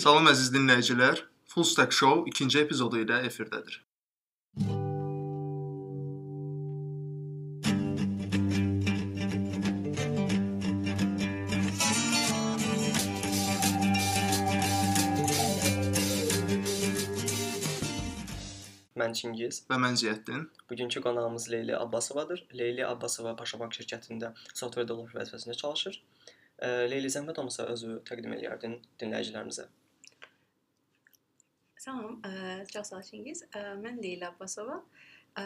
Salam əziz dinləyicilər. Full Stack Show 2-ci epizodu ilə efirdədir. Mən Çingiz. Və mən Ziyəddin. Bugünkü qonağımız Leyli Abbasovadır. Leyli Abbasova Paşabank şirkətində software developer vəzifəsində çalışır. Leyli zəhmət olmasa özü təqdim edərdin dinləyicilərimizə. Salam, ə, çox sağ ol Çingiz. Ə, Mən Leyla Abbasova. Ə,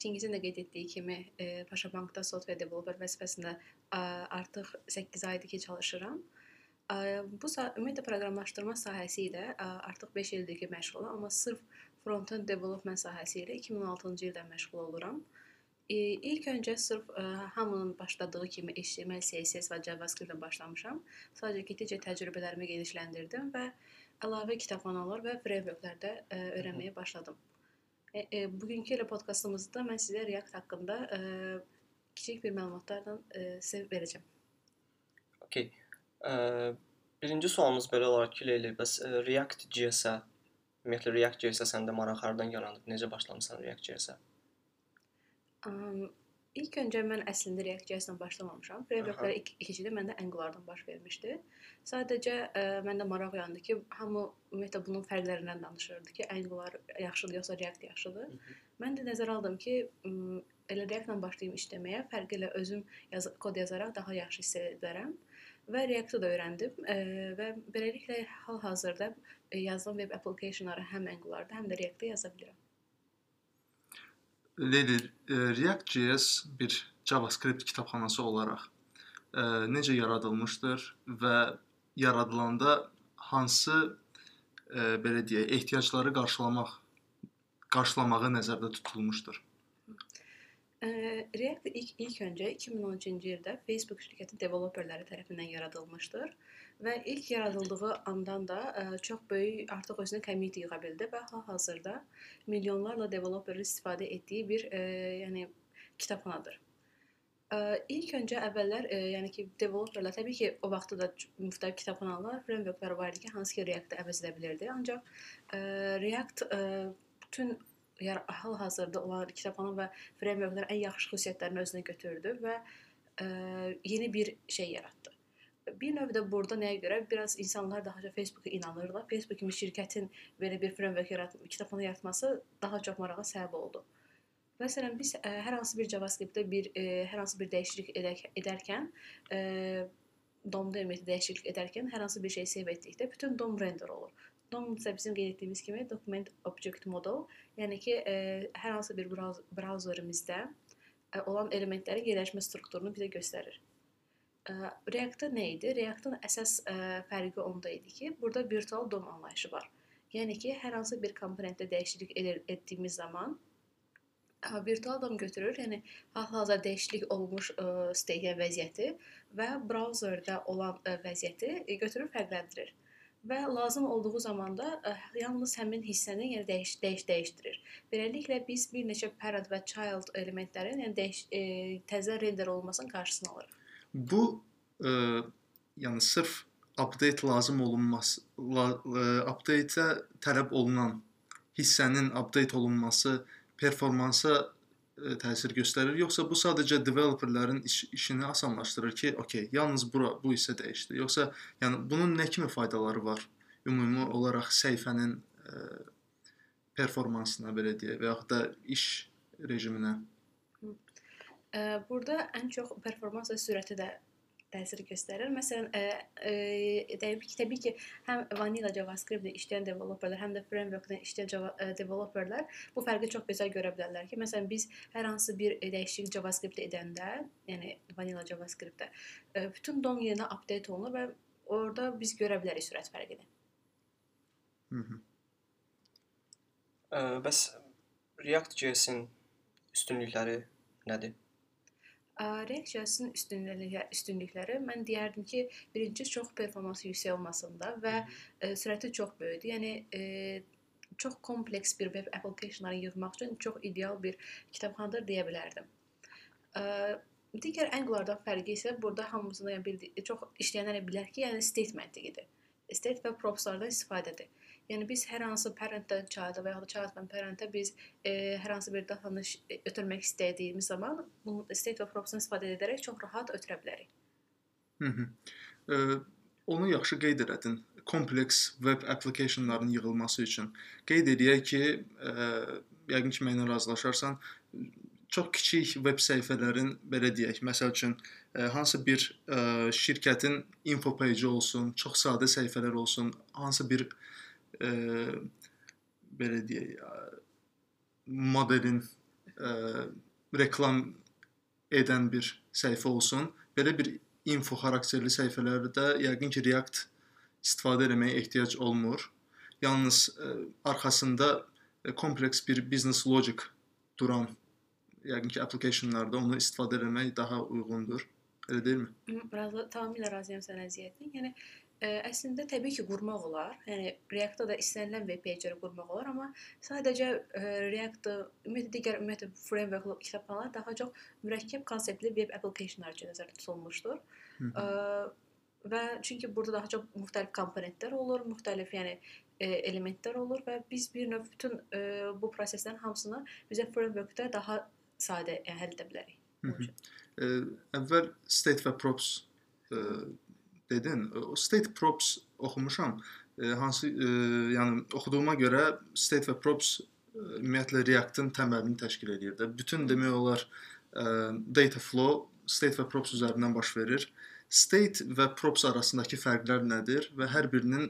Çingizin də qeyd etdiyi kimi ə, Paşabankda software developer vəzifəsində ə, artıq 8 aydır ki, çalışıram. Ə, Bu ümumiyyətlə proqramlaşdırma sahəsi ilə ə, artıq 5 ildir ki, məşğulam, amma sırf front-end development sahəsi ilə 2016-cı ildən məşğul oluram. İlk öncə sırf ə, hamının başladığı kimi HTML, CSS və JavaScript-lə başlamışam. Sadəcə getdikcə təcrübələrimi genişləndirdim və əlavə kitabxanalar və frameworklərdə ə, öyrənməyə başladım. E, e, bugünkü elə podkastımızda mən sizə React haqqında ə, kiçik bir məlumatlarla ə, sizə verəcəm. Okay. E, birinci sualımız belə olar ki, Leyli, bəs e, React.js-ə ümumiyyətlə React.js-ə səndə maraq hardan yaranıb? Necə başlamısan React.js-ə? Um, ilk öncə mən əslində React.js-lə başlamamışam. Frameworklara ilk ikincidə məndə Angular-dan baş vermişdi. Sadəcə ə, məndə maraq oyandı ki, hamı ümumiyyətlə bunun fərqlərindən danışırdı ki, Angular yaxşıdır yoxsa React yaxşıdır. Mhm. Mən də nəzərə aldım ki, elə React-la başlayım işləməyə, fərqi ilə özüm yaz kod yazaraq daha yaxşı hiss edərəm və React-ı da öyrəndim ə, və beləliklə hal-hazırda ə, yazdığım web application-ları həm Angular-da, həm də React-da yaza bilirəm. Leyli, e, React.js bir JavaScript kitabxanası olaraq e, necə yaradılmışdır və yaradılanda hansı e, belə deyək, ehtiyacları qarşılamaq qarşılamağı nəzərdə tutulmuşdur? React ilk ilk öncə 2013-cü ildə Facebook şirkəti developerləri tərəfindən yaradılmışdır və ilk yaradıldığı andan da çox böyük artıq özünə community yığa bildi və hal-hazırda milyonlarla developerin istifadə etdiyi bir ə, yəni kitabxanadır. Ə, ilk öncə əvvəllər, ə, yəni ki, developerlər təbii ki, o vaxtda da müxtəlif kitabxanalar, frameworklar var idi ki, hansı ki React-ı əvəz edə bilirdi. Ancaq ə, React ə, bütün hal-hazırda olan kitabxana və frameworklar ən yaxşı xüsusiyyətlərini özünə götürdü və ə, yeni bir şey yaratdı. Bir növdə burada nəyə görə biraz insanlar daha çox Facebooka inanırlar. Facebook kimi şirkətin belə bir framework yaratması, kitabxana yaratması daha çox marağa səbəb oldu. Məsələn, biz ə, hər hansı bir JavaScript-də bir ə, hər hansı bir dəyişiklik edər, edərkən ə, DOM-da dəyişiklik edərkən hər hansı bir şey save etdikdə bütün DOM render olur. İsə bizim qeyd etdiyimiz kimi document object model, yəni ki, ə, hər hansı bir brauz brauzerimizdə ə, olan elementlərin yerləşmə strukturunu bizə göstərir. Ə, React-da nə idi? React-ın əsas ə, fərqi onda idi ki, burada virtual DOM anlayışı var. Yəni ki, hər hansı bir komponentdə dəyişiklik edir, etdiyimiz zaman virtual DOM götürür, yəni hal-hazırda dəyişiklik olmuş ə, state vəziyyəti və brauzerdə olan ə, vəziyyəti götürüb fərqləndirir və lazım olduğu zaman da ə, yalnız həmin hissəni yəni dəyiş, dəyiş dəyişdirir. Beləliklə biz bir neçə parent və child elementlərin yəni dəyiş, e, təzə render olunmasının qarşısını alırıq. Bu e, yəni sırf update lazım olunması, la, e, update-ə tələb olunan hissənin update olunması performansa təsir göstərir, yoxsa bu sadəcə developerlərin iş, işini asanlaşdırır ki, okey, yalnız bura bu hissə dəyişdi. Yoxsa yəni bunun nə kimi faydaları var ümumi olaraq səhifənin e, performansına belə deyək və yaxud da iş rejiminə? Ə, Burada ən çox performans və sürətə də təsir göstərir. Məsələn, ə, ə, təbii ki, təbii ki, həm vanilla JavaScript-də işləyən developerlər, həm də framework-da işləyən Java, ə, developerlər bu fərqi çox gözəl görə bilərlər ki, məsələn, biz hər hansı bir dəyişiklik JavaScript-də edəndə, yəni vanilla JavaScript-də ə, bütün DOM yerinə update olunur və orada biz görə bilərik sürət fərqini. E, bəs React.js-in üstünlükləri nədir? Ə, React.js-in üstünlükləri, üstünlükləri mən deyərdim ki, birincisi çox performansı yüksək olmasında və ə, sürəti çox böyükdür. Yəni ə, çox kompleks bir web applicationları yığmaq üçün çox ideal bir kitabxanadır deyə bilərdim. Ə, digər Angular-dan fərqi isə burada hamımızın yəni bildiyi, çox işləyənlər bilər ki, yəni statementlidir. state və propslardan istifadədir. Yəni biz hər hansı parent-dən child-a və ya da child-dan parent-ə biz e, hər hansı bir datanı e, ötürmək istədiyimiz zaman bu state və propsdan istifadə edərək çox rahat ötürə bilərik. -hı. E, onu yaxşı qeyd elədin. Kompleks web applicationların yığılması üçün qeyd edək ki, e, yəqin ki, mənimlə razılaşarsan, çox kiçik veb səhifələrin belə deyək, məsəl üçün ə, hansı bir ə, şirkətin info page olsun, çox sadə səhifələr olsun, hansı bir ə, belə deyək, modelin ə, reklam edən bir səhifə olsun. Belə bir info xarakterli səhifələrdə yəqin ki, React istifadə etməyə ehtiyac olmur. Yalnız ə, arxasında ə, kompleks bir business logic duran yəqin ki, applicationlarda onu istifadə etmək daha uyğundur. Elə deyilmi? Razı, tamamilə razıyam sənə əziyyətin. Yəni əslində təbii ki, qurmaq olar. Yəni React-da da istənilən web page-ləri qurmaq olar, amma sadəcə React-da ümumiyyətlə digər ümumiyyətlə framework kitabxanalar daha çox mürəkkəb konseptli web application-lar üçün nəzərdə tutulmuşdur. Hı -hı. Və çünki burada daha çox müxtəlif komponentlər olur, müxtəlif yəni elementlər olur və biz bir növ bütün bu proseslərin hamısını bizə framework-da daha sadə həll edə bilərik. Hı -hı. Ə, əvvəl state və props ə, dedin. O state props oxumuşam. Ə, hansı ə, yəni oxuduğuma görə state və props ümumiyyətlə React-ın təməlini təşkil edir də. Bütün demək olar data flow state və props üzərindən baş verir. State və props arasındakı fərqlər nədir və hər birinin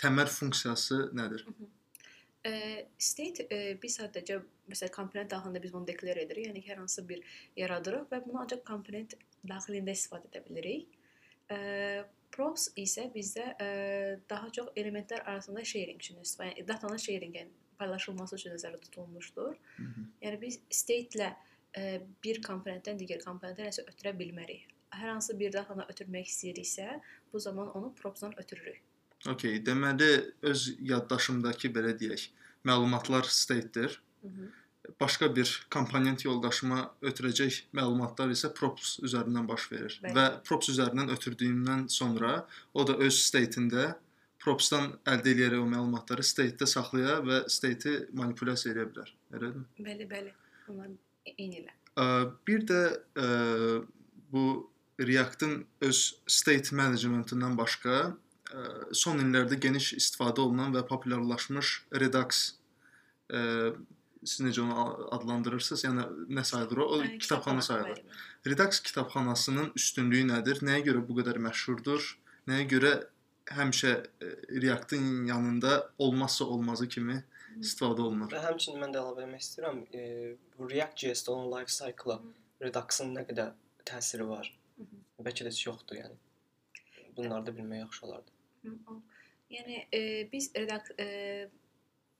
təməl funksiyası nədir? Hı -hı. State biz sadəcə məsələn komponent daxilində biz bunu deklar edirik. Yəni hər hansı bir yaradırıq və bunu ancaq komponent daxilində istifadə edə bilirik. Props isə bizdə daha çox elementlər arasında sharing üçün istifadə, yəni datanın sharingin paylaşılması üçün nəzərdə tutulmuşdur. Hı -hı. Yəni biz state-lə bir komponentdən digər komponentə nəsə ötürə bilmərik. Hər hansı bir datanı ötürmək istəyiriksə, bu zaman onu props-dan ötürürük. Okay, deməli öz yaddaşımdakı belə deyək, məlumatlar state-dir. Başqa bir komponent yoldaşıma ötürəcək məlumatlar isə props üzərindən baş verir Bəli. və props üzərindən ötürdüyümdən sonra o da öz state-ində propsdan əldə edərək o məlumatları state-də saxlaya və state-i manipulyasiya edə bilər. Eləmi? Bəli, bəli. Onlar eynilə. Bir də ə, bu React-ın öz state managementindən başqa son illərdə geniş istifadə olunan və populyarlaşmış Redux ə, siz necə onu adlandırırsınız? Yəni nə sayılır o? O Hə, kitabxana sayılır. Redux kitabxanasının üstünlüyü nədir? Nəyə görə bu qədər məşhurdur? Nəyə görə həmişə React-ın yanında olmazsa olmazı kimi istifadə olunur? Və həmçinin mən də əlavə etmək istəyirəm, e, bu React.js-də onun life cycle-a Redux-ın nə qədər təsiri var? Bəlkə də heç yoxdur, yəni. Bunları da bilmək yaxşı olardı. Yəni e, biz Redux e,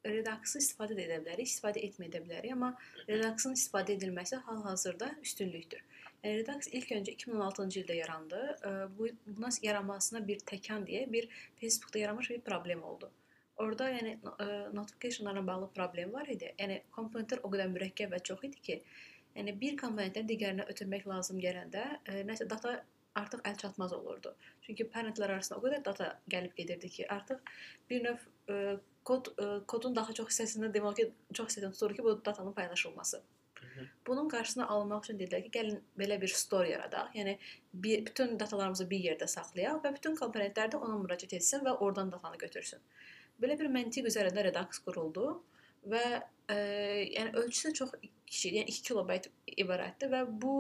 Redux-u istifadə edə bilərik, istifadə etməyə də bilərik, amma Redux-un istifadə edilməsi hal-hazırda üstünlükdür. Yəni Redux ilk öncə 2016-cı ildə yarandı. E, bu buna yaranmasına bir təkan deyə bir Facebookda yaranmış bir problem oldu. Orda yəni e, notificationlarla bağlı problem var idi. Yəni komponentlər o qədər mürəkkəb və çox idi ki, yəni bir komponentdən digərinə ötürmək lazım gələndə nəsə data artıq əl çatmaz olurdu. Çünki parentlər arasında o qədər data gəlib gedirdi ki, artıq bir növ ə, e, kod ə, e, kodun daha çox hissəsində demək ki, çox hissəsində tutur ki, bu datanın paylaşılması. Bunun qarşısını almaq üçün dedilər ki, gəlin belə bir store yaradaq. Yəni bir, bütün datalarımızı bir yerdə saxlayaq və bütün komponentlər də ona müraciət etsin və oradan datanı götürsün. Belə bir məntiq üzərində Redux quruldu və e, yəni ölçüsü çox kiçik, yəni 2 kilobayt ibarətdir və bu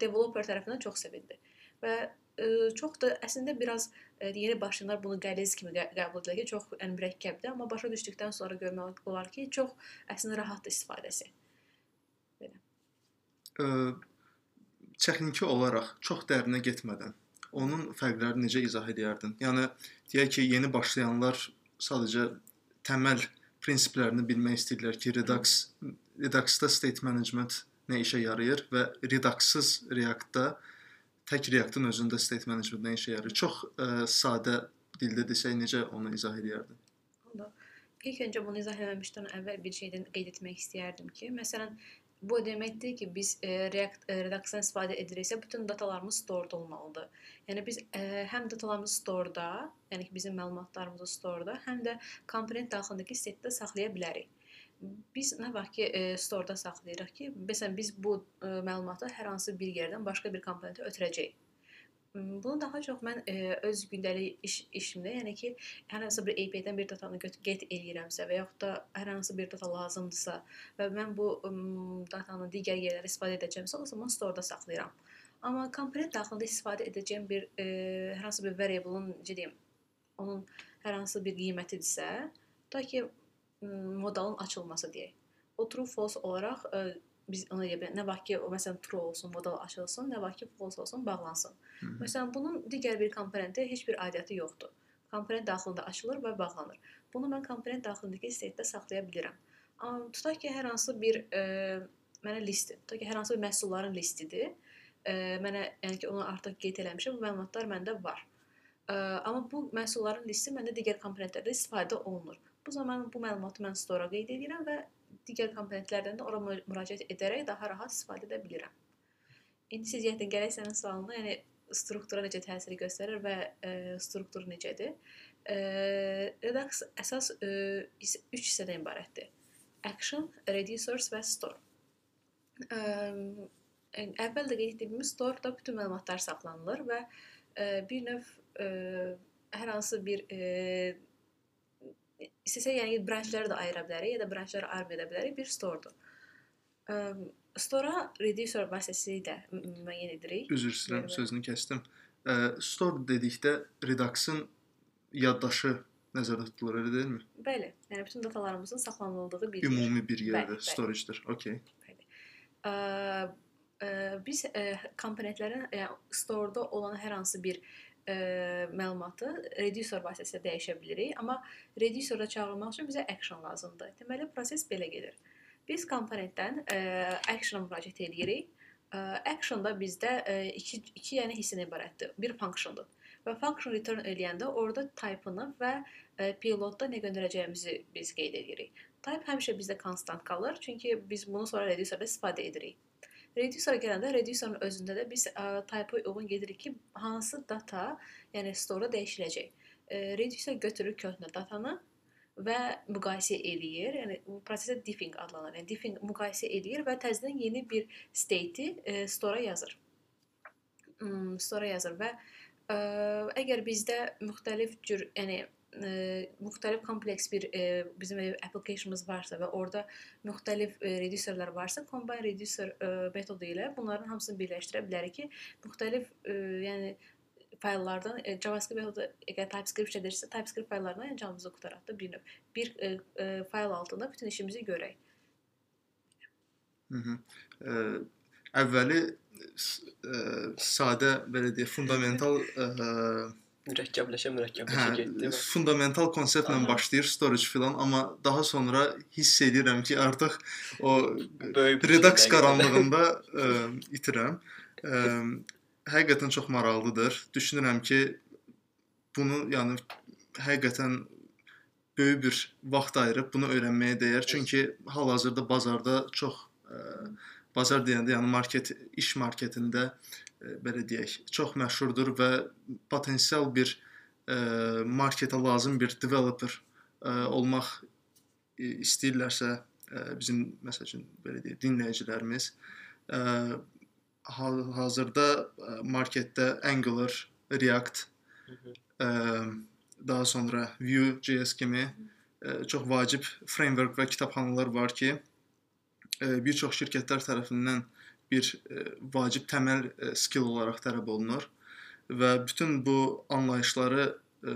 developer tərəfindən çox sevildi və ə, e, çox da əslində biraz ə, e, yeni başlayanlar bunu qəliz kimi qə qəbul edirlər ki, çox yəni mürəkkəbdir, amma başa düşdükdən sonra görmək olar ki, çox əslində rahatdır istifadəsi. Belə. Ə, texniki olaraq çox dərinə getmədən onun fərqlərini necə izah edərdin? Yəni deyək ki, yeni başlayanlar sadəcə təməl prinsiplərini bilmək istəyirlər ki, Redux Redux-da state management nə işə yarayır və Redux-sız React-da tək React-ın özündə state management nə işə yarayır? Çox ə, e, sadə dildə desək necə onu izah edərdin? İlk öncə bunu izah etməmişdən əvvəl bir şeydən qeyd etmək istəyərdim ki, məsələn, bu deməkdir ki, biz e, React e, Redux-dan istifadə ediriksə, bütün datalarımız stored olmalıdır. Yəni biz e, həm datalarımızı storeda, yəni ki, bizim məlumatlarımızı storeda, həm də komponent daxilindəki setdə saxlaya bilərik. Biz nə vaxt ki, e, storeda saxlayırıq ki, məsələn biz bu e, məlumatı hər hansı bir yerdən başqa bir komponentə ötürəcəyik. Bunu daha çox mən e, öz gündəlik iş işimdə, yəni ki, hər hansı bir API-dən bir datanı get eləyirəmsə və yaxud da hər hansı bir data lazımdırsa və mən bu ım, datanı digər yerlərə istifadə edəcəmsə, o zaman store-da saxlayıram. Amma komponent daxilində istifadə edəcəyim bir e, hər hansı bir variable-un necə deyim, onun hər hansı bir qiymətidirsə, ta ki modalın açılması deyək. O true false olaraq e, biz ona deyə bilərik. Nə vaxt ki, o məsələn true olsun, model açılsın, nə vaxt ki, false olsun, bağlansın. Hı -hı. Məsələn, bunun digər bir komponentə heç bir aidiyyəti yoxdur. Komponent daxilində açılır və bağlanır. Bunu mən komponent daxilindəki statdə saxlaya bilirəm. Amma tutaq ki, hər hansı bir e, mənə list, tutaq ki, hər hansı bir məhsulların listidir. E, mənə yəni ki, onu artıq qeyd eləmişəm, bu məlumatlar məndə var. E, amma bu məhsulların listi məndə digər komponentlərdə istifadə olunur. Bu zaman bu məlumatı mən store-a qeyd edirəm və digər komponentlərdən də ora müraciət edərək daha rahat istifadə edə bilirəm. İndi siz yəqin gələk sənin sualına, yəni struktura necə təsir göstərir və e, struktur necədir? E, Redux əsas e, 3 hissədən ibarətdir. Action, reducers və store. E, əvvəl də qeyd etdiyimiz store-da bütün məlumatlar saxlanılır və e, bir növ e, hər hansı bir e, istəsə yəni branchları da ayıra bilərik ya da branchları ayırmaya da bilərik. Bir store-dur. Store-a reducer vasitəsilə müəyyən edirik. Üzr istəyirəm, sözünü kəsdim. Store dedikdə Redux-ın yaddaşı nəzərdə tutulur, elə deyilmi? Bəli. Yəni bütün datalarımızın saxlanıldığı bir ümumi bir yerdə storage-dir. Okay. Bəli. Ə, ə, biz ə, komponentlərin yəni store-da olan hər hansı bir ə, məlumatı reducer vasitəsilə dəyişə bilirik, amma reducer-da çağırmaq üçün bizə action lazımdır. Deməli proses belə gedir. Biz komponentdən ə, action-a müraciət edirik. Ə, action-da bizdə ə, iki iki yəni hissədən ibarətdir. Bir function-dur. Və function return eləyəndə orada type-ını və ə, payload-da nə göndərəcəyimizi biz qeyd edirik. Type həmişə bizdə konstant qalır, çünki biz bunu sonra reducer-da istifadə edirik. Reducer gələndə reducerın özündə də biz type-a uyğun gedirik ki, hansı data, yəni store-a dəyişiləcək. Reducer götürür köhnə datanı və müqayisə eləyir. Yəni bu prosesə diffing adlanır. Yəni diffing müqayisə eləyir və təzədən yeni bir state-i e, store-a yazır. Hmm, store-a yazır və əgər bizdə müxtəlif cür, yəni ə, müxtəlif kompleks bir ə, bizim applicationımız varsa və orada müxtəlif ə, reducerlər varsa, combine reducer ə, metodu ilə bunların hamısını birləşdirə bilərik ki, müxtəlif ə, yəni fayllardan e, JavaScript metodu əgər TypeScript edirsə, TypeScript fayllarından yəni canımızı qutaraq da bir növ bir e, e, fayl altında bütün işimizi görək. Mhm. E, əvvəli e, sadə belə deyək, fundamental e, mürəkkəbləşə mürəkkəbləşə hə, getdi. Fundamental konseptlə başlayır storage filan, amma daha sonra hiss edirəm ki, artıq o Redux qaranlığında ə, itirəm. Ə, həqiqətən çox maraqlıdır. Düşünürəm ki, bunu yəni həqiqətən böyük bir vaxt ayırıb bunu öyrənməyə dəyər. Çünki hal-hazırda bazarda çox ə, bazar deyəndə yəni market iş marketində belə deyək, çox məşhurdur və potensial bir ə, marketə lazım bir developer ə, olmaq istəyirlərsə ə, bizim məsəl üçün belə deyək, dinləyicilərimiz ə, hal-hazırda marketdə Angular, React, ə, daha sonra Vue.js kimi ə, çox vacib framework və kitabxanalar var ki, ə, bir çox şirkətlər tərəfindən ə, bir e, vacib təməl e, skill olaraq tələb olunur və bütün bu anlayışları e,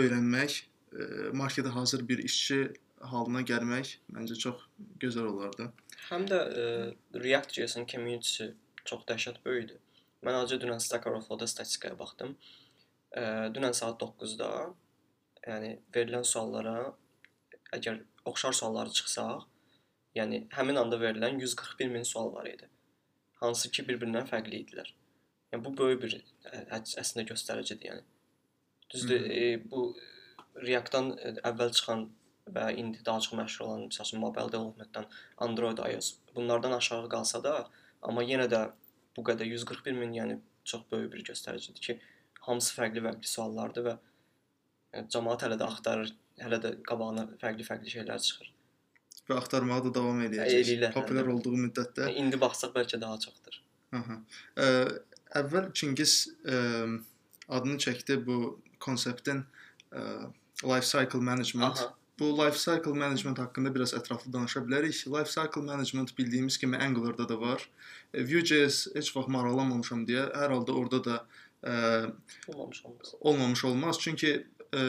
öyrənmək, marketə hazır bir işçi halına gəlmək məncə çox gözəl olardı. Həm də e, React.js-in community çox dəhşət böyükdür. Mən azca dünən Stack Overflow-da statistikaya baxdım. E, dünən saat 9-da yəni verilən suallara əgər oxşar suallar çıxsaq, yəni həmin anda verilən 141 min sual var idi hansı ki bir-birindən fərqli idilər. Yəni bu böyük bir əslində göstəricidir, yəni. Düzdür, e, bu React-dan əvvəl çıxan və indi daha çox məşhur olan məsəl üçün mobile developmentdən Android, iOS bunlardan aşağı qalsa da, amma yenə də bu qədər 141 min, yəni çox böyük bir göstəricidir ki, hamısı fərqli-fərqli suallardır və yəni, cəmaət hələ də axtarır, hələ də qabağına fərqli-fərqli şeylər çıxır. Və axtarmağa da davam edəcək. Populyar hə. olduğu müddətdə. İndi baxsaq bəlkə daha çoxdur. Aha. Ə, əvvəl Çingiz ə, adını çəkdi bu konseptin ə, life cycle management. Aha. Bu life cycle management haqqında biraz ətraflı danışa bilərik. Life cycle management bildiyimiz kimi Angular-da da var. E, Vue.js heç vaxt maraqlanmamışam deyə hər halda orada da ə, Olmamış olmaz. olmamış olmaz. Çünki ə,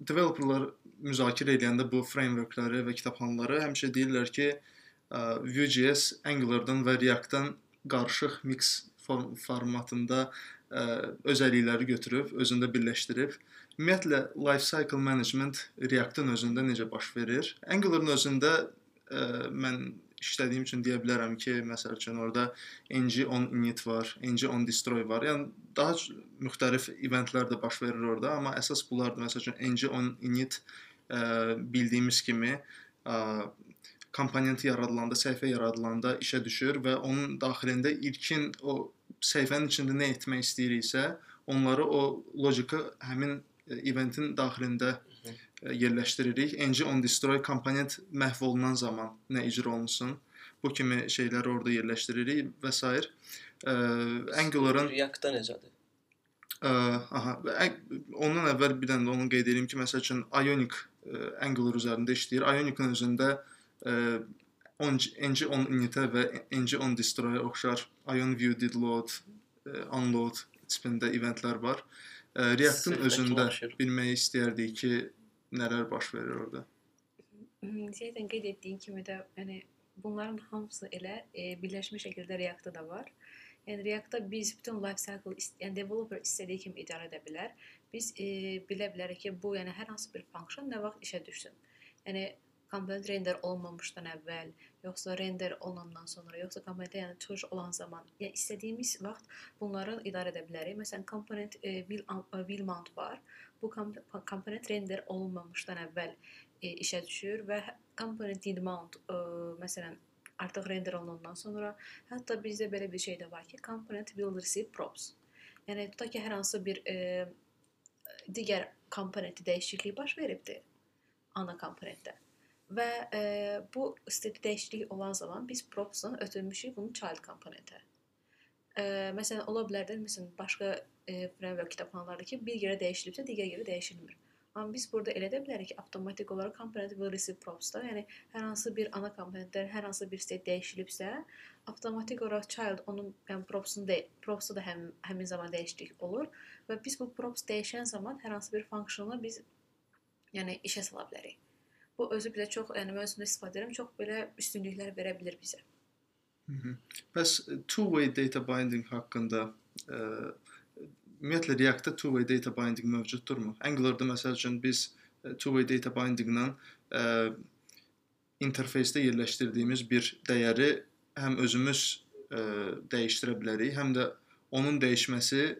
developerlar müzakirə edəndə bu frameworkları və kitabxanaları həmişə deyirlər ki, Vue.js Angular-dan və React-dan qarışıq mix form formatında ə, özəllikləri götürüb, özündə birləşdirib. Ümumiyyətlə life cycle management React-ın özündə necə baş verir? Angular-ın özündə ə, mən işlədiyim üçün deyə bilərəm ki, məsəl üçün orada ng-on init var, ng-on destroy var. Yəni daha müxtəlif eventlər də baş verir orada, amma əsas bunlardır. Məsəl üçün ng-on init ə, bildiyimiz kimi ə, komponent yaradılanda, səhifə yaradılanda işə düşür və onun daxilində ilkin o səhifənin içində nə etmək istəyiriksə, onları o logika həmin ə, eventin daxilində ə, yerləşdiririk. ng-on destroy komponent məhv olunan zaman nə icra olunsun. Bu kimi şeyləri orada yerləşdiririk və s. Angular-ın React-da necədir? Ə, aha, ondan əvvəl bir dənə də onu qeyd edeyim ki, məsəl üçün Ionic ə, Angular üzərində işləyir. Ionic'in özündə ə, ng-on initə və ng-on destroy-a oxşar Ion view did load, ə, unload tipində eventlər var. React-ın özündə bilmək istəyərdik ki, nələr baş verir orada. Zaten qeyd etdiyin kimi də, yəni bunların hamısı elə e, birləşmiş şəkildə React-da da var. Yəni React-da biz bütün life cycle, yəni developer istədiyi kimi idarə edə bilər. Biz e, bilə bilərik ki, bu yəni hər hansı bir funksiyon nə vaxt işə düşsün. Yəni komponent render olmamışdan əvvəl, yoxsa render olunandan sonra, yoxsa komponentə yəni çıxış olan zaman, yəni istədiyimiz vaxt bunları idarə edə bilərik. Məsələn, komponent e, will, will mount var. Bu kom komponent render olunmamışdan əvvəl e, işə düşür və component need mount e, məsələn artıq render olunandan sonra hətta bizdə belə bir şey də var ki, component will receive props. Yəni tutaq ki, hər hansı bir e, digər komponentdə dəyişiklik baş veribdi ana komponentdə. Və e, bu state dəyişiklik olan zaman biz propsdan ötürmüşük bunu child komponentə. E, məsələn, ola bilər də məsələn başqa e, framework kitabxanalarda ki, bir yerə dəyişilibsə, digər yerə dəyişilmir. Amma biz burada elə də bilərik ki, avtomatik olaraq komponent will receive props-da, yəni hər hansı bir ana komponentdən hər hansı bir state dəyişilibsə, avtomatik olaraq child onun yəni propsunu da propsda da həm həmin zaman dəyişiklik olur və biz bu props dəyişən zaman hər hansı bir funksiyonu biz yəni işə sala bilərik. Bu özü bizə çox, yəni mən özümdə istifadə edirəm, çox belə üstünlüklər verə bilər bizə. Mhm. Bəs e, two-way data binding haqqında ə, ümumiyyətlə React-da two-way data binding mövcuddurmu? Angular-da məsəl üçün biz ə, two-way data binding-lə ə, interfeysdə yerləşdirdiyimiz bir dəyəri həm özümüz ə, dəyişdirə bilərik, həm də onun dəyişməsi ə,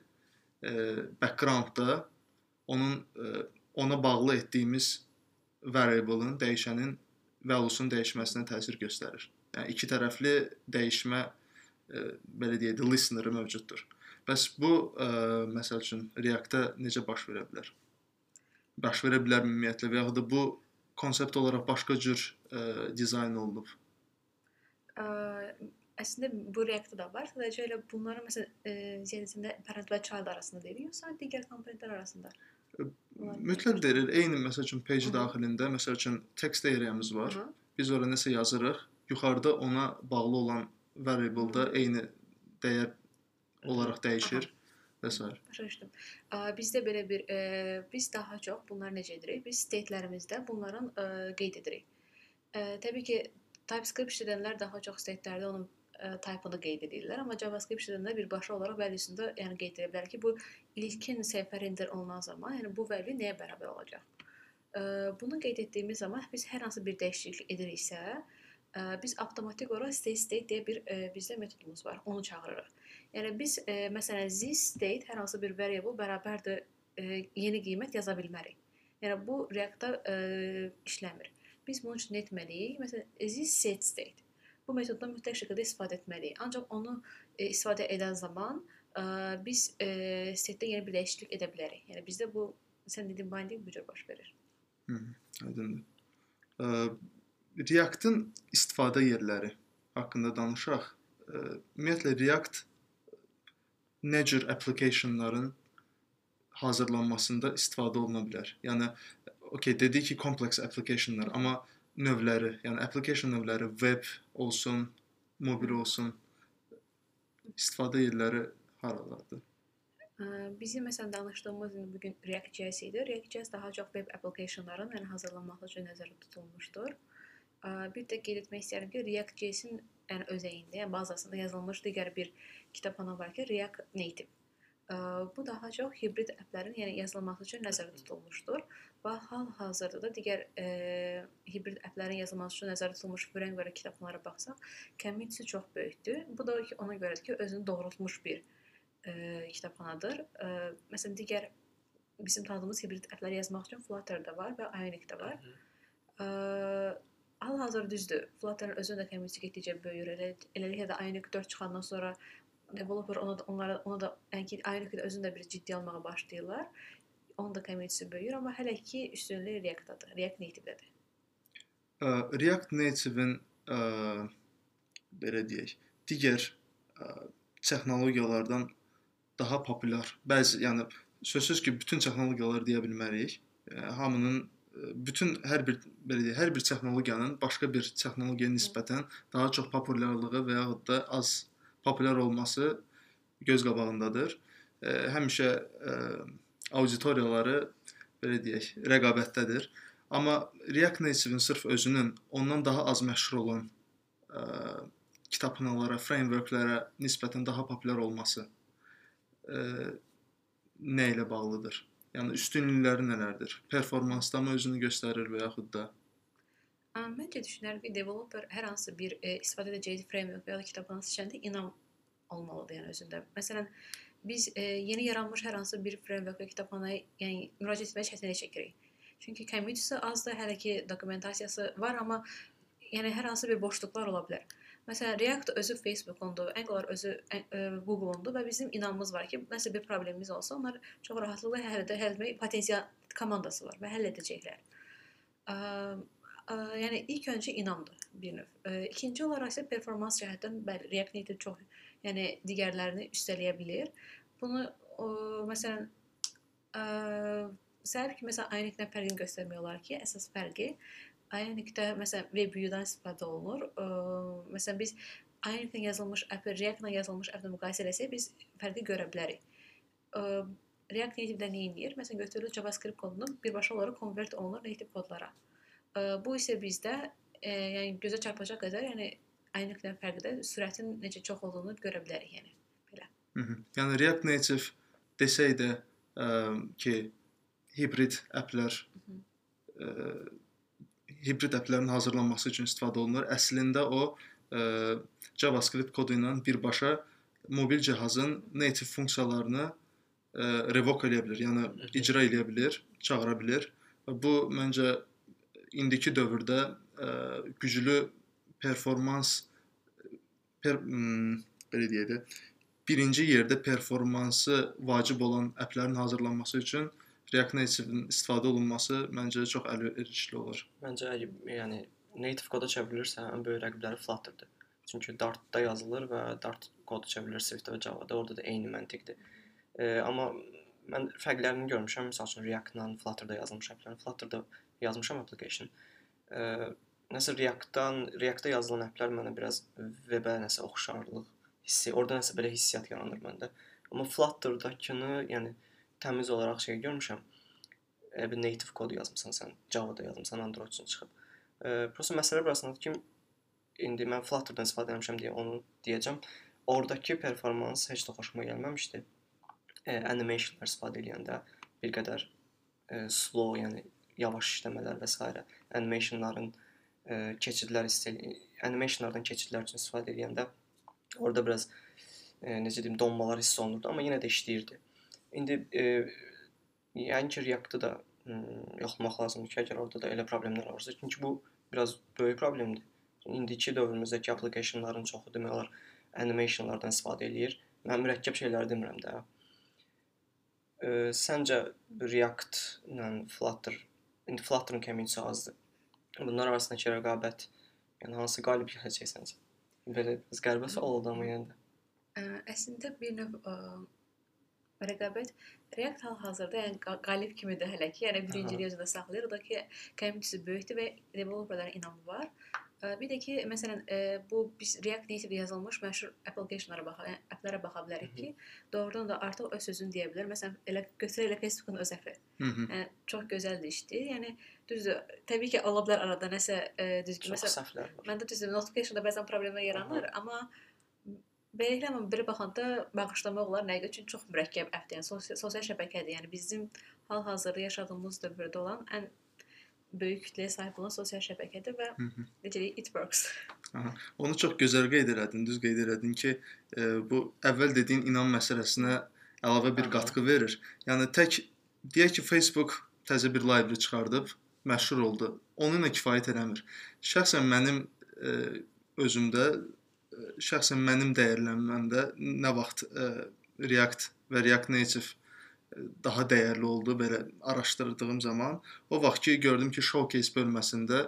background-da onun ə, ona bağlı etdiyimiz variable-ın, dəyişənin value-sunun dəyişməsinə təsir göstərir. Yəni iki tərəfli dəyişmə ə, belə deyək də listener mövcuddur. Bəs bu ə, məsəl üçün React-da necə baş verə bilər? Baş verə bilərmi ümumiyyətlə və yaxud da bu konsept olaraq başqa cür ə, dizayn olunub? Ə, əslində bu React-da da var. Sadəcə elə bunları məsələn e, ziyadəsində parent və child arasında deyil, yoxsa digər komponentlər arasında? Mütləq deyil. Eyni məsəl üçün page Hı -hı. daxilində məsəl üçün text area-mız var. Aha. Biz ora nəsə yazırıq. Yuxarıda ona bağlı olan variable-da eyni dəyər olaraq dəyişir və s. Başa. Ə, Bizdə belə bir e, biz daha çox bunlar necə edirik? Biz state-lərimizdə bunların e, qeyd edirik. E, təbii ki, TypeScript işlədənlər daha çox state-lərdə onun type-ını qeyd edirlər, amma JavaScript işlədənlər birbaşa olaraq value-sunda yəni qeyd edə bilər ki, bu ilkin səhifə render olunan zaman, yəni bu value nəyə bərabər olacaq? Bunu qeyd etdiyimiz zaman biz hər hansı bir dəyişiklik ediriksə, biz avtomatik olaraq state state deyə bir bizdə metodumuz var. Onu çağırırıq. Yəni biz e, məsələn this state hər hansı bir variable bərabərdir e, yeni qiymət yaza bilmərik. Yəni bu React-da ə, işləmir. Biz bunun üçün etməliyik? Məsələn, is set state. Bu metoddan mütləq şəkildə istifadə etməliyik. Ancaq onu ə, istifadə edən zaman ə, biz ə, setdə yeni bir dəyişiklik edə bilərik. Yəni bizdə bu sən dediyin binding bu cür baş verir. Hı, aydındır. Ə, React-ın istifadə yerləri haqqında danışaq. Ə, ümumiyyətlə React nə cür applicationların hazırlanmasında istifadə oluna bilər. Yəni okey dedik ki, kompleks applicationlar, amma növləri, yəni application növləri web olsun, mobil olsun istifadə yerləri haralardır? Bizim məsələn danışdığımız indi bu gün React.js idi. React.js daha çox web applicationların yəni hazırlanması üçün nəzərdə tutulmuşdur. Bir də qeyd etmək istəyirəm ki, React.js-in yəni özəyində, yəni bazasında yazılmış digər bir kitabxana var ki, React Native. Bu daha çox hibrid applərin yəni yazılması üçün nəzərdə tutulmuşdur və hal-hazırda da digər e, hibrid applərin yazılması üçün nəzərdə tutulmuş framework kitabxanalara baxsaq, community çox böyükdür. Bu da ki, ona görədir ki, özünü doğrultmuş bir e, kitabxanadır. E, məsələn, digər bizim tanıdığımız hibrid applər yazmaq üçün Flutter da var və Ionic da var. E, hal-hazırda düzdür. Flutter-ın özünün də community getdikcə böyüyür. Elə, eləliklə də Ionic 4 çıxandan sonra developer ona da, onlara ona da yəni ki, Ionic-i özünü də bir ciddi almağa başlayırlar. Onun da community böyüyür, amma hələ ki üstünlük React-dadır, React Native-dədir. React Native-in belə deyək, digər ə, texnologiyalardan daha populyar. Bəzi, yəni sözsüz ki, bütün texnologiyalar deyə bilmərik. Hamının bütün hər bir belə deyək, hər bir texnologiyanın başqa bir texnologiyaya nisbətən daha çox populyarlığı və yaxud da az populyar olması göz qabağındadır. E, həmişə e, auditoriyaları belə deyək, rəqabətdədir. Amma React Native-in sırf özünün ondan daha az məşhur olan ə, kitabxanalara, frameworklərə nisbətən daha populyar olması ə, nə ilə bağlıdır? Yəni üstünlükləri nələrdir? Performansda mı özünü göstərir və yaxud da Məncə düşünürəm ki, developer hər hansı bir e, istifadə edəcəyi framework və ya kitabxana seçəndə inam olmalıdır yəni özündə. Məsələn, biz e, yeni yaranmış hər hansı bir framework və kitabxanaya yəni müraciət etməyə çətinlik çəkirik. Çünki community-si azdır, hələ ki dokumentasiyası var, amma yəni hər hansı bir boşluqlar ola bilər. Məsələn, React özü Facebook-undur, Angular özü e, Google-undur və bizim inamımız var ki, nəsə bir problemimiz olsa, onlar çox rahatlıqla həll edə həll etmək potensial komandası var və həll edəcəklər. Ə, ə, yəni ilk öncə inamdır bir növ. Ə, ikinci olaraq isə performans cəhətdən bəli React Native çox, yəni digərlərini üstələyə bilər. Bunu o, məsələn ə, səbəb ki, məsələn Ionic-dən fərqini göstərmək olar ki, əsas fərqi Ionic-də məsələn WebView-dan istifadə olunur. Ə, məsələn biz Ionic-dən yazılmış app, React-la yazılmış app-la müqayisə etsək biz fərqi görə bilərik. Ə, React Native-də nə edir? Məsələn götürülür JavaScript kodunu birbaşa olaraq konvert olunur native kodlara. Bu isə bizdə e, yəni gözə çarpacaq qədər, yəni Ionic-dən fərqli sürətin necə çox olduğunu görə bilərik, yəni belə. Hı -hı. Yəni React Native desək də ə, ki, hibrid applər ə, hibrid applərin hazırlanması üçün istifadə olunur. Əslində o ə, JavaScript kodu ilə birbaşa mobil cihazın native funksiyalarını ə, revoke eləyə bilər, yəni icra eləyə bilər, çağıra bilər. Bu məncə indiki dövrdə ə, e, güclü performans per, m, belə deyək də birinci yerdə performansı vacib olan applərin hazırlanması üçün React Native-in istifadə olunması məncə çox əlverişli olur. Məncə yəni native koda çevrilirsə, ən böyük rəqibləri Flutter-dır. Çünki Dart-da yazılır və Dart kodu çevrilir Swift və Java-da. Orada da eyni məntiqdir. E, amma mən fərqlərini görmüşəm. Məsəl üçün React-la Flutter-da yazılmış applər. Flutter-da yazmışam application. Ə, nəsə React-dan, React-da yazılan applər mənə biraz web-ə nəsə oxşarlıq hissi, orada nəsə belə hissiyat yaranır məndə. Amma Flutter-dakını, yəni təmiz olaraq şey görmüşəm. Elə bir native kod yazmısan sən, Java-da yazmısan, Android üçün çıxıb. Ə, prosta məsələ burasındadır ki, indi mən Flutter-dan istifadə etmişəm deyə onu deyəcəm. Oradakı performans heç də xoşuma gəlməmişdi. Ə, animationlar istifadə edəndə bir qədər ə, slow, yəni yavaş işləmələr və s. animationların e, keçidlər istəyi animationlardan keçidlər üçün istifadə edəndə orada biraz e, necə deyim donmalar hiss olunurdu, amma yenə də işləyirdi. İndi e, yəni ki React-ı da hmm, yoxlamaq lazımdır ki, əgər orada da elə problemlər varsa, çünki bu biraz böyük problemdir. İndiki dövrümüzdəki applicationların çoxu demək olar animationlardan istifadə eləyir. Mən mürəkkəb şeylər demirəm də. E, səncə React ilə Flutter, indi Flutter-ın community azdır. Bunlar arasındakı rəqabət, yəni hansı qalib gələcək səncə? Belə qəribə sual oldu amma yəni. Ə, əslində bir növ ə, rəqabət React hal-hazırda yəni qa- qalib kimidir hələ ki. Yəni birinciliyi özündə saxlayır. O da ki, community böyükdür və developerlara inamı var. Bir də ki, məsələn, bu biz React Native yazılmış məşhur applicationlara baxa, yəni applərə baxa bilərik ki, doğrudan da artıq öz sözünü deyə bilər. Məsələn, elə götürək elə Facebookun öz -hı. Yəni çox gözəl də işdir. Yəni düzdür, təbii ki, ola bilər arada nəsə düzgün. Var. Məndə düzdür, notificationda bəzən problemlər yaranır, amma beləliklə amma bir baxanda bağışlamaq olar. Görə? Çünki çox mürəkkəb appdir. Yəni sosial, sosial şəbəkədir. Yəni bizim hal-hazırda yaşadığımız dövrdə olan ən böyük kütləyə sahib olan sosial şəbəkədir və necə deyək, it works. Onu çox gözəl qeyd elədin, düz qeyd elədin ki, e, bu əvvəl dediyin inam məsələsinə əlavə bir Aha. qatqı verir. Yəni tək deyək ki, Facebook təzə bir library çıxardıb, məşhur oldu. Onunla kifayət eləmir. Şəxsən mənim e, özümdə şəxsən mənim dəyərlənməmdə nə vaxt e, React və React Native e, daha dəyərli oldu belə araşdırdığım zaman, o vaxt ki gördüm ki, showcase bölməsində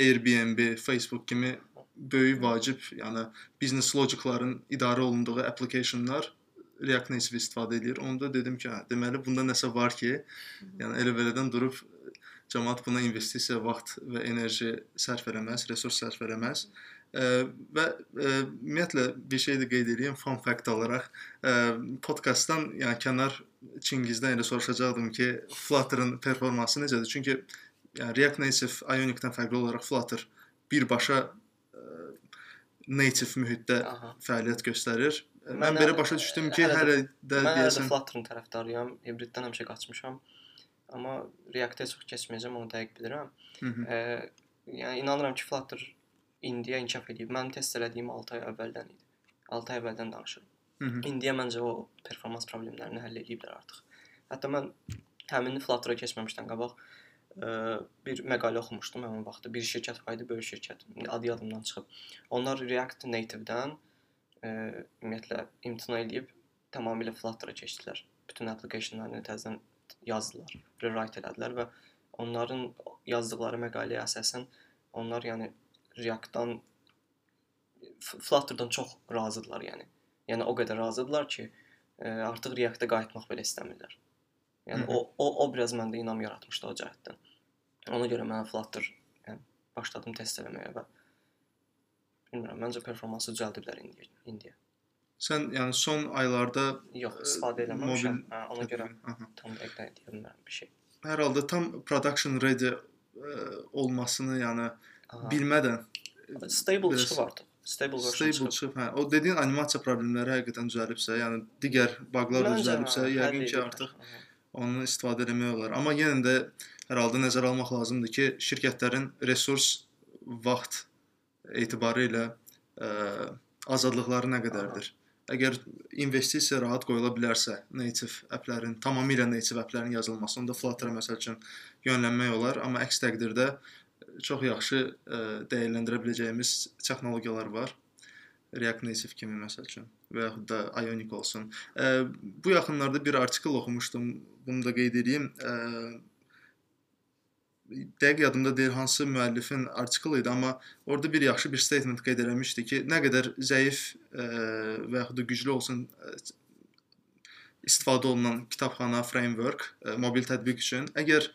Airbnb, Facebook kimi böyük vacib, yəni biznes logikların idarə olunduğu applicationlar React Native istifadə edir. Onda dedim ki, hə, deməli bunda nəsə var ki, yəni elə belədən durub cəmaət buna investisiya, vaxt və enerji sərf eləməz, resurs sərf eləməz. Ə, və ümumiyyətlə bir şey də qeyd edeyim fun fact olaraq. Podkastdan yəni kənar Çingizdən elə soruşacaqdım ki, Flutter-ın performansı necədir? Çünki yəni React Native Ionic-dən fərqli olaraq Flutter birbaşa ə, native mühitdə Aha. fəaliyyət göstərir. Mən, Mən belə başa düşdüm ki, hələ də- deyəsən Flutter-ın tərəfdarıyam. Hibriddən həmişə qaçmışam. Amma React-ə çox keçməyəcəm, onu dəqiq bilirəm. Hı -hı. Ə, yəni inanıram ki, Flutter indiyə inkişaf edib. Mənim test elədiyim 6 ay əvvəldən idi. 6 ay əvvəldən danışıram. Hı -hı. İndiyə məncə o performans problemlərini həll ediblər artıq. Hətta mən həmin Flutter-a keçməmişdən qabaq ə, bir məqalə oxumuşdum həmin vaxtda. Bir şirkət var idi, böyük şirkət. İndi adı yadımdan çıxıb. Onlar React Native-dən ə, ümumiyyətlə imtina edib tamamilə Flutter-a keçdilər. Bütün applicationlarını təzədən yazdılar, rewrite elədilər və onların yazdıqları məqaləyə əsasən onlar yəni React-dan Flutter-dan çox razıdılar yəni. Yəni o qədər razıdılar ki, ə, artıq React-ə qayıtmaq belə istəmirlər. Yəni Hı hı. o o o biraz məndə inam yaratmışdı o cəhətdən. Ona görə mən Flutter yəni başladım test eləməyə və bilmirəm, məncə performansı düzəldiblər indi indiyə. Sən yəni son aylarda Yox, Ə, istifadə eləməmişəm. mobil Hə, ona görə Aha. tam dəqiq deyə bilmirəm bir şey. hər halda tam production ready ə, olmasını, yəni Aha. bilmədən Stable biraz- çıxıb artıq. Stable version stable çıxıb. hə, o dediyin animasiya problemləri həqiqətən düzəlibsə, yəni digər baqlar da düzəlibsə, hə, yəqin ki, artıq Aha. onu istifadə etmək olar. Amma yenə də hər halda nəzərə almaq lazımdır ki, şirkətlərin resurs, vaxt etibarı ilə ə, azadlıqları nə qədərdir? Əgər investisiya rahat qoyula bilərsə, native applərin, tamamilə native applərin yazılması, onda Flutter-a məsəl üçün yönlənmək olar, amma əks təqdirdə çox yaxşı ə, dəyərləndirə biləcəyimiz texnologiyalar var. React Native kimi məsəl üçün və yaxud da Ionic olsun. Ə, bu yaxınlarda bir artikel oxumuşdum. Bunu da qeyd edeyim. Ə, dəqiq yadımda deyil hansı müəllifin artikeli idi, amma orada bir yaxşı bir statement qeyd eləmişdi ki, nə qədər zəif ə, və yaxud da güclü olsun ə, istifadə olunan kitabxana framework ə, mobil tətbiq üçün, əgər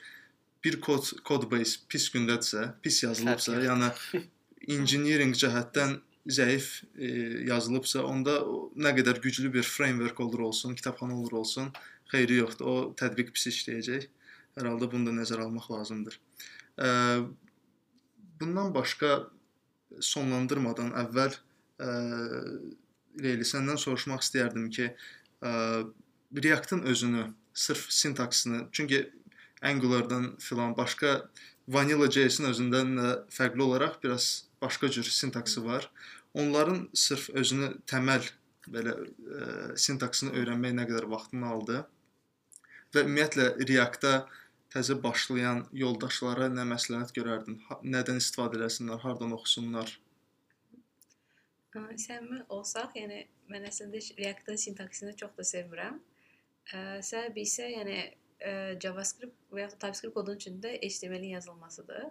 bir kod kod base pis gündədirsə, pis yazılıbsa, yəni engineering cəhətdən zəif e, yazılıbsa, onda nə qədər güclü bir framework olur olsun, kitabxana olur olsun, xeyri yoxdur. O tətbiq pis işləyəcək. Hər halda bunu da nəzərə almaq lazımdır. Ə, bundan başqa sonlandırmadan əvvəl ə, Leyli səndən soruşmaq istəyərdim ki, ə, React-ın özünü, sırf sintaksını, çünki Angular-dan filan başqa Vanilla JS-in özündən də fərqli olaraq biraz başqa cür sintaksı var. Onların sırf özünü təməl belə ə, sintaksını öyrənmək nə qədər vaxtını aldı? Və ümumiyyətlə React-da təzə başlayan yoldaşlara nə məsləhət görərdin? Nədən istifadə eləsinlər, hardan oxusunlar? Səmimi olsaq, yəni mən əslində React-ın sintaksini çox da sevmirəm. Səbəbi isə yəni ə, JavaScript və ya TypeScript kodun içində HTML-in yazılmasıdır.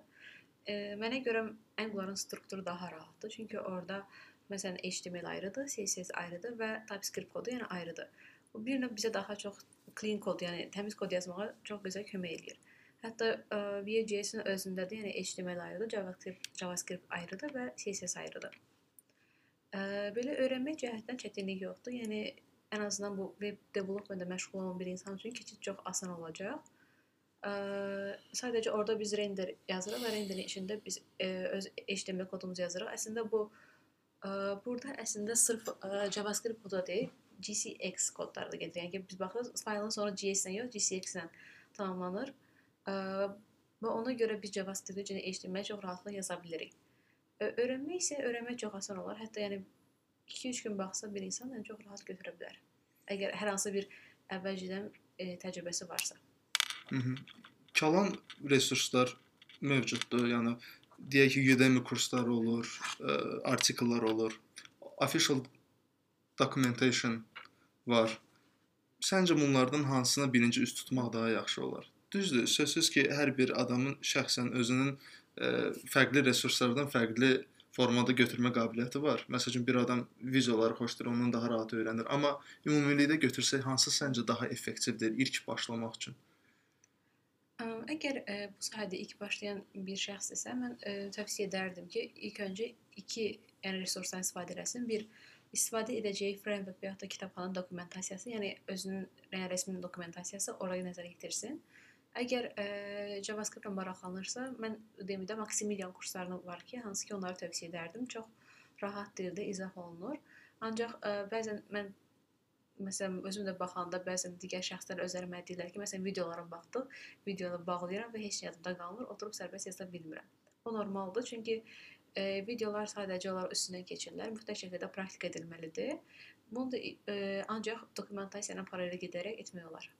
Ə, Mənə görə Angular-ın strukturu daha rahatdır, çünki orada məsələn HTML ayrıdır, CSS ayrıdır və TypeScript kodu yəni ayrıdır. Bu bir növ bizə daha çox clean kod, yəni təmiz kod yazmağa çox gözəl kömək eləyir. Hətta ə, Vue.js-in özündə də yəni HTML ayrıdır, JavaScript, JavaScript ayrıdır və CSS ayrıdır. Ə, belə öyrənmək cəhətdən çətinlik yoxdur. Yəni ən azından bu web development-də məşğul olan bir insan üçün keçid çox asan olacaq. Ə, sadəcə orada biz render yazırıq və renderin içində biz ə, öz HTML kodumuzu yazırıq. Əslində bu ə, burada əslində sırf ə, JavaScript kodu deyil, GCX kodları da gedir. Yəni ki, biz baxırıq, faylın sonra JS-lə yox, GCX-lə tamamlanır. Ə, və ona görə biz JavaScript-i yəni HTML çox rahatlıqla yaza bilirik. Ö- Öyrənmək isə öyrənmək çox asan olar. Hətta yəni 2-3 gün baxsa bir insan yəni çox rahat götürə bilər. Əgər hər hansı bir əvvəlcədən e, təcrübəsi varsa. Hı -hı. Kalan resurslar mövcuddur. Yəni deyək ki, Udemy kursları olur, ə, artikellər olur. Official documentation var. Səncə bunlardan hansına birinci üst tutmaq daha yaxşı olar? Düzdür, sözsüz ki, hər bir adamın şəxsən özünün ə, fərqli resurslardan fərqli formada götürmə qabiliyyəti var. Məsələn, bir adam videoları xoşdur, ondan daha rahat öyrənir. Amma ümumilikdə götürsək hansı səncə daha effektivdir ilk başlamaq üçün? Ə, Əgər ə, bu sahədə ilk başlayan bir şəxsdirsə, mən ə, tövsiyə edərdim ki, ilk öncə iki yəni resursdan istifadə etsin. Bir istifadə edəcəyi framework və ya da kitabxana dokumentasiyası, yəni özünün yəni rəsmi dokumentasiyası oraya nəzər yetirsin. Əgər ə, JavaScript-la maraqlanırsa, mən Udemy-də Maximilian kurslarını var ki, hansı ki onları tövsiyə edərdim. Çox rahat dildə izah olunur. Ancaq ə, bəzən mən məsələn özüm də baxanda bəzən digər şəxslər özləri mənə deyirlər ki, məsələn videolara baxdıq, videonu bağlayıram və heç yadımda qalmır, oturub sərbəst yaza bilmirəm. O normaldır, çünki e, videolar sadəcə olaraq üstündən keçirlər, mütləq şəkildə praktika edilməlidir. Bunu da e, ancaq dokumentasiya ilə paralel gedərək etmək olar.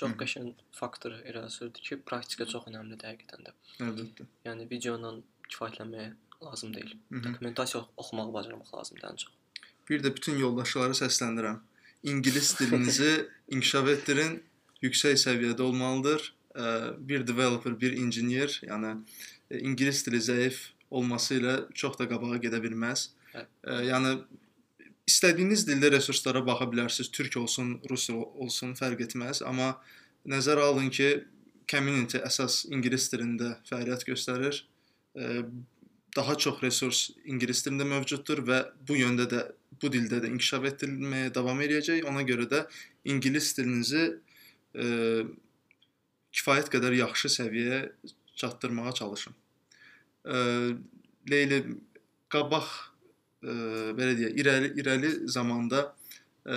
Çox qəşəng faktor irəli sürdü ki, praktika çox əhəmiylidir həqiqətən də. Əlbəttə. Yəni video ilə kifayətlənmək lazım deyil. Dokumentasiya oxumağı bacarmaq lazımdır ən çox. Bir də bütün yoldaşlara səslənirəm. İngilis dilinizi inkişaf etdirin, yüksək səviyyədə olmalıdır. Bir developer, bir injinier, yəni ə, ingilis dili zəif olması ilə çox da qabağa gedə bilməz. Hə. Yəni istədiyiniz dildə resurslara baxa bilərsiniz. Türk olsun, rus ol- olsun, fərq etməz, amma nəzərə alın ki, community əsas ingilis dilində fəaliyyət göstərir. Ə, Daha çox resurs ingilis dilində mövcuddur və bu yöndə də bu dildə də inkişaf etdirilməyə davam edəcək. Ona görə də ingilis dilinizi e, kifayət qədər yaxşı səviyyəyə çatdırmağa çalışın. E, Leyli qabaq e, belə deyək, irəli irəli zamanda e,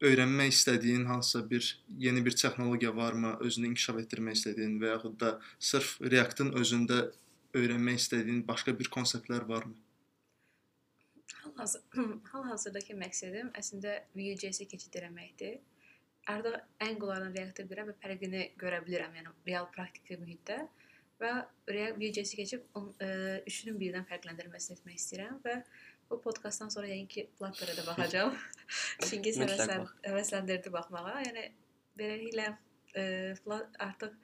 öyrənmək istədiyin hansısa bir yeni bir texnologiya varmı, özünü inkişaf etdirmək istədiyin və yaxud da sırf React-ın özündə öyrənmək istədiyin başqa bir konseptlər varmı? Hal-hazır hal-hazırdakı məqsədim əslində Vue.js-ə keçid etməkdir. Artıq Angular-dan React-a bilirəm və fərqini görə bilirəm, yəni real praktiki mühitdə və React Vue.js-ə keçib on, ə, üçünün birdən fərqləndirməsini etmək istəyirəm və bu podkastdan sonra yəni ki Flutter-ə də baxacağam. Çünki həvəslən, həvəsləndirdi baxmağa. Yəni beləliklə ə, Flut- artıq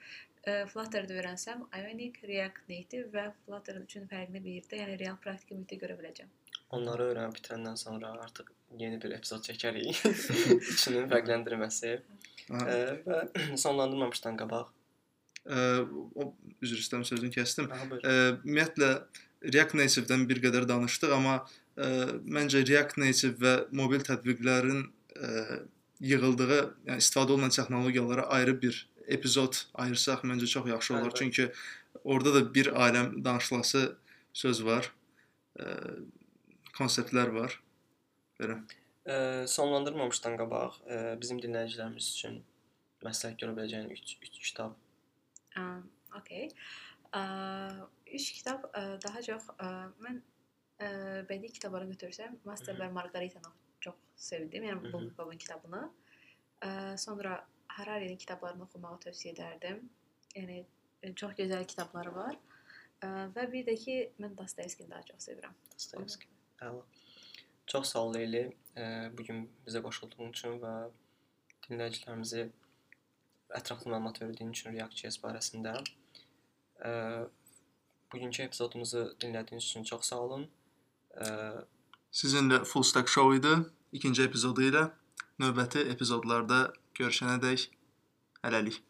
ə, Flutter-də öyrənsəm, Ionic, React Native və Flutter üçün fərqini birlikdə, yəni real praktiki mühitdə görə biləcəm. Onları öyrənib bitirəndən sonra artıq yeni bir epizod çəkərik. İçinin fərqləndirməsi ə, və sonlandırmamışdan qabaq. O üzr istəyirəm sözünü kəsdim. Ümumiyyətlə React Native-dən bir qədər danışdıq, amma ə, məncə React Native və mobil tətbiqlərin ə, yığıldığı, yəni istifadə olunan texnologiyalara ayrı bir epizod ayırsaq məncə çox yaxşı olar. Əlbəttə. Çünki orada da bir aləm danışılası söz var. Ə, konseptlər var. Belə. Ə, sonlandırmamışdan qabaq ə, bizim dinləyicilərimiz üçün məsləhət görə biləcəyin 3 3 kitab. Ə, okay. Ə, üç kitab ə, daha çox ə, mən ə, bədii kitabları götürsəm, Master Mhm. və Margarita'nı çox sevdim. Yəni Mhm. Bulgakovun kitabını. Ə, sonra Hararinin kitablarını oxumağı tövsiyə edərdim. Yəni e, çox gözəl kitabları var. Ə, və bir də ki, mən Dostoyevskini daha çox sevirəm. Dostoyevski. Əla. Çox sağ ol Leyli. Ə, bu gün bizə qoşulduğun üçün və dinləyicilərimizi ətraflı məlumat verdiyin üçün React.js barəsində. Bugünkü epizodumuzu dinlədiyiniz üçün çox sağ olun. Ə, Sizinlə Full Stack Show idi. İkinci epizodu ilə növbəti epizodlarda görüşənədək hələlik.